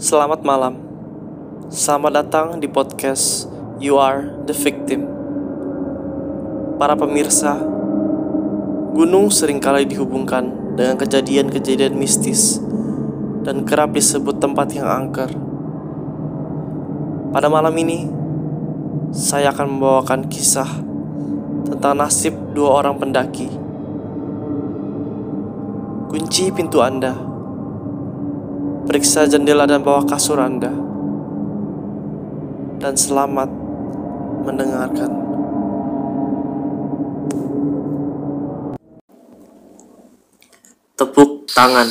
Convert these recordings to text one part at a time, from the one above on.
Selamat malam. Selamat datang di podcast You Are the Victim. Para pemirsa, gunung sering kali dihubungkan dengan kejadian-kejadian mistis dan kerap disebut tempat yang angker. Pada malam ini, saya akan membawakan kisah tentang nasib dua orang pendaki. Kunci pintu Anda. Periksa jendela dan bawah kasur Anda. Dan selamat mendengarkan. Tepuk tangan.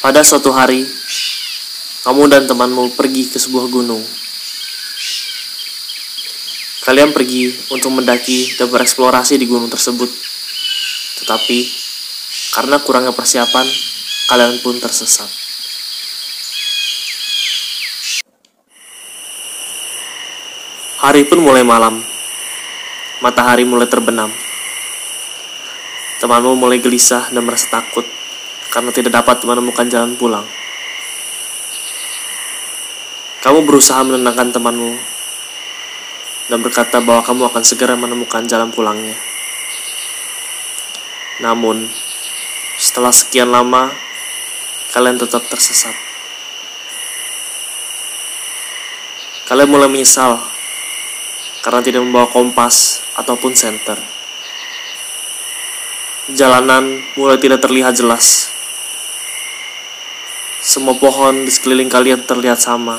Pada suatu hari, kamu dan temanmu pergi ke sebuah gunung. Kalian pergi untuk mendaki dan bereksplorasi di gunung tersebut. Tetapi, karena kurangnya persiapan, kalian pun tersesat. Hari pun mulai malam. Matahari mulai terbenam. Temanmu mulai gelisah dan merasa takut karena tidak dapat menemukan jalan pulang. Kamu berusaha menenangkan temanmu dan berkata bahwa kamu akan segera menemukan jalan pulangnya. Namun, setelah sekian lama, kalian tetap tersesat. Kalian mulai menyesal karena tidak membawa kompas ataupun senter. Jalanan mulai tidak terlihat jelas. Semua pohon di sekeliling kalian terlihat sama.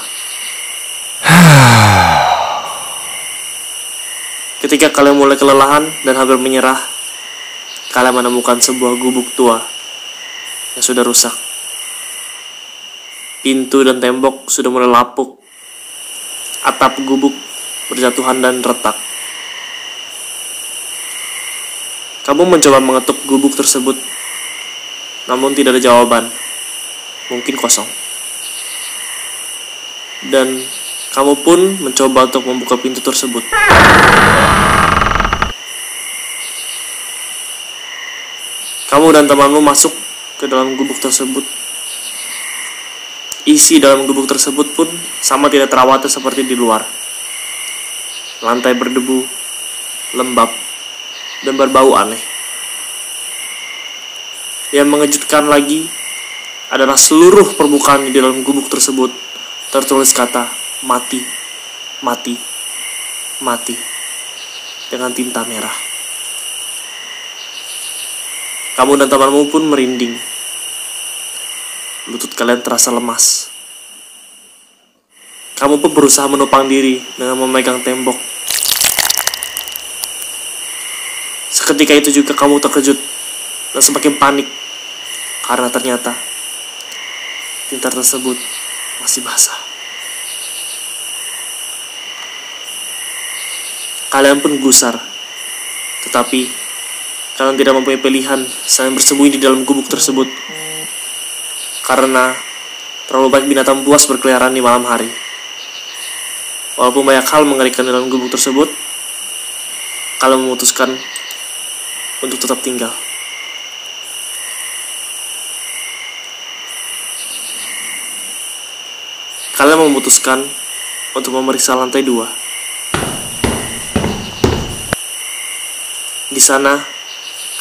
Ketika kalian mulai kelelahan dan hampir menyerah, kalian menemukan sebuah gubuk tua yang sudah rusak. Pintu dan tembok sudah mulai lapuk. Atap gubuk berjatuhan dan retak. Kamu mencoba mengetuk gubuk tersebut, namun tidak ada jawaban. Mungkin kosong. Dan kamu pun mencoba untuk membuka pintu tersebut. Kamu dan temanmu masuk ke dalam gubuk tersebut. Isi dalam gubuk tersebut pun sama tidak terawat seperti di luar. Lantai berdebu, lembab, dan berbau aneh. Yang mengejutkan lagi adalah seluruh permukaan di dalam gubuk tersebut tertulis kata mati, mati, mati dengan tinta merah. Kamu dan temanmu pun merinding. Lutut kalian terasa lemas. Kamu pun berusaha menopang diri dengan memegang tembok. Seketika itu juga kamu terkejut dan semakin panik karena ternyata tinta tersebut masih basah. Kalian pun gusar, tetapi kalian tidak mempunyai pilihan selain bersembunyi di dalam gubuk tersebut. Karena terlalu banyak binatang buas berkeliaran di malam hari. Walaupun banyak hal mengerikan dalam gubuk tersebut, kalian memutuskan untuk tetap tinggal. Kalian memutuskan untuk memeriksa lantai dua. Di sana,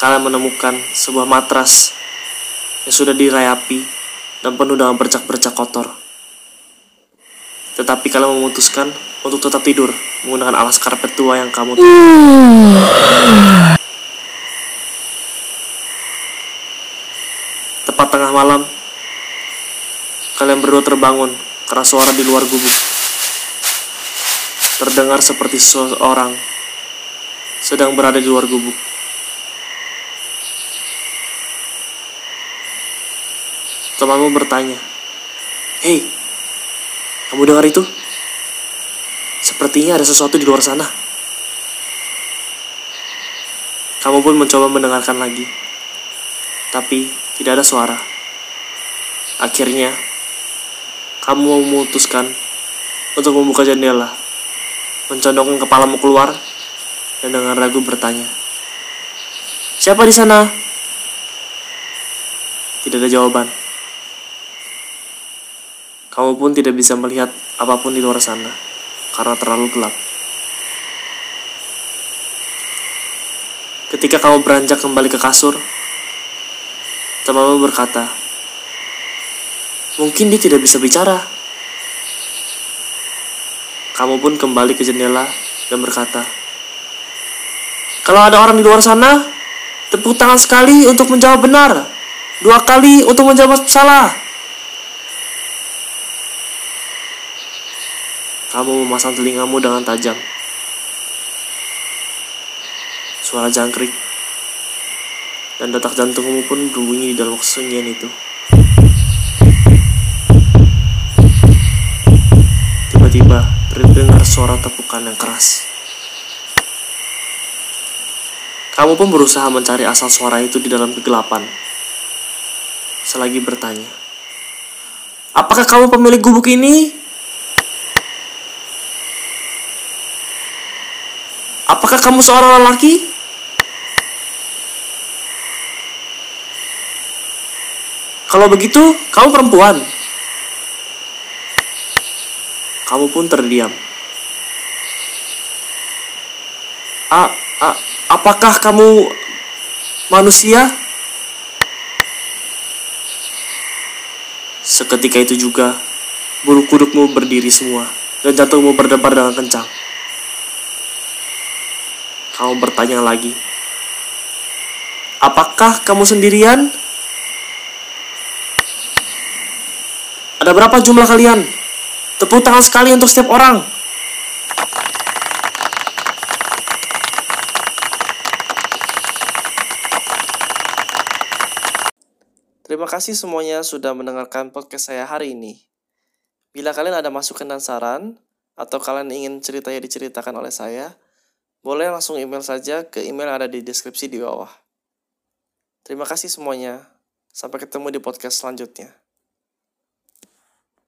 kalian menemukan sebuah matras yang sudah dirayapi dan penuh dengan bercak-bercak kotor. Tetapi kalian memutuskan untuk tetap tidur menggunakan alas karpet tua yang kamu Tepat tengah malam, kalian berdua terbangun karena suara di luar gubuk. Terdengar seperti seseorang sedang berada di luar gubuk. Temanmu bertanya, Hei, kamu dengar itu? Sepertinya ada sesuatu di luar sana. Kamu pun mencoba mendengarkan lagi, tapi tidak ada suara. Akhirnya, kamu memutuskan untuk membuka jendela, mencondongkan kepalamu keluar, dan dengan ragu bertanya, "Siapa di sana?" tidak ada jawaban. Kamu pun tidak bisa melihat apa pun di luar sana karena terlalu gelap. Ketika kamu beranjak kembali ke kasur, temanmu berkata, "Mungkin dia tidak bisa bicara." Kamu pun kembali ke jendela dan berkata, "Kalau ada orang di luar sana, tepuk tangan sekali untuk menjawab benar, dua kali untuk menjawab salah." Kamu memasang telingamu dengan tajam. Suara jangkrik dan detak jantungmu pun berbunyi di dalam kesunyian itu. Tiba-tiba terdengar suara tepukan yang keras. Kamu pun berusaha mencari asal suara itu di dalam kegelapan. Selagi bertanya, Apakah kamu pemilik gubuk ini? Apakah kamu seorang lelaki? Kalau begitu, kamu perempuan. Kamu pun terdiam. A, a, apakah kamu manusia? Seketika itu juga, bulu kudukmu berdiri semua dan jantungmu berdebar dengan kencang. Kamu bertanya lagi. Apakah kamu sendirian? Ada berapa jumlah kalian? Tepuk tangan sekali untuk setiap orang. Terima kasih semuanya sudah mendengarkan podcast saya hari ini. Bila kalian ada masukan dan saran, atau kalian ingin ceritanya diceritakan oleh saya, boleh langsung email saja ke email yang ada di deskripsi di bawah. Terima kasih semuanya. Sampai ketemu di podcast selanjutnya.